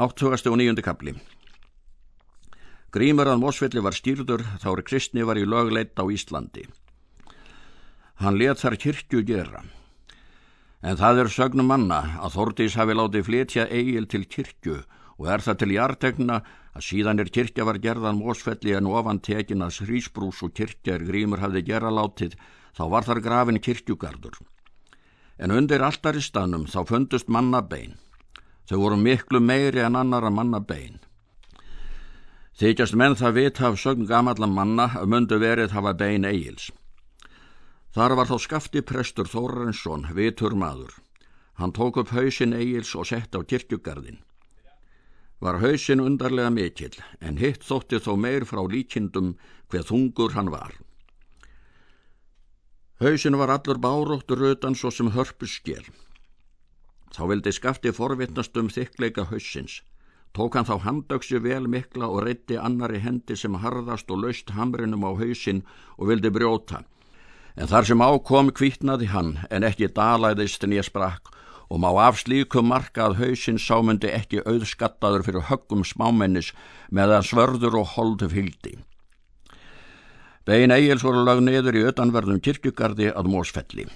8. og 9. kapli Grímur að Mósfelli var stýrður þá er kristni var í lögleitt á Íslandi. Hann let þar kirkju gera. En það er sögnum manna að Þordís hafi látið fletja eigil til kirkju og er það til hjartegna að síðan er kirkja var gerðan Mósfelli en ofan tekinas hrísbrús og kirkja er Grímur hafði gera látið þá var þar grafin kirkjugardur. En undir alltaristanum þá fundust mannabein. Þau voru miklu meiri en annara mannabein. Þykjast menn það vita af sögn gamallan manna að mundu verið hafa bein eigils. Þar var þá skafti prestur Þórarensson, vitur maður. Hann tók upp hausin eigils og sett á kirkjugarðin. Var hausin undarlega mikill, en hitt þótti þó meir frá líkindum hver þungur hann var. Hausin var allur báróttur rötan svo sem hörpus sker. Þá vildi skafti forvittnast um þykleika hausins. Tók hann þá handöksi vel mikla og reytti annari hendi sem harðast og laust hamrinum á hausin og vildi brjóta. En þar sem ákom kvítnaði hann en ekki dalæðist en ég sprakk og má af slíku marka að hausin sámundi ekki auðskattaður fyrir höggum smámennis meðan svörður og holdu fyldi. Begin Egil's voru lag neður í ötanverðum kirkjugardi að Mósfelli.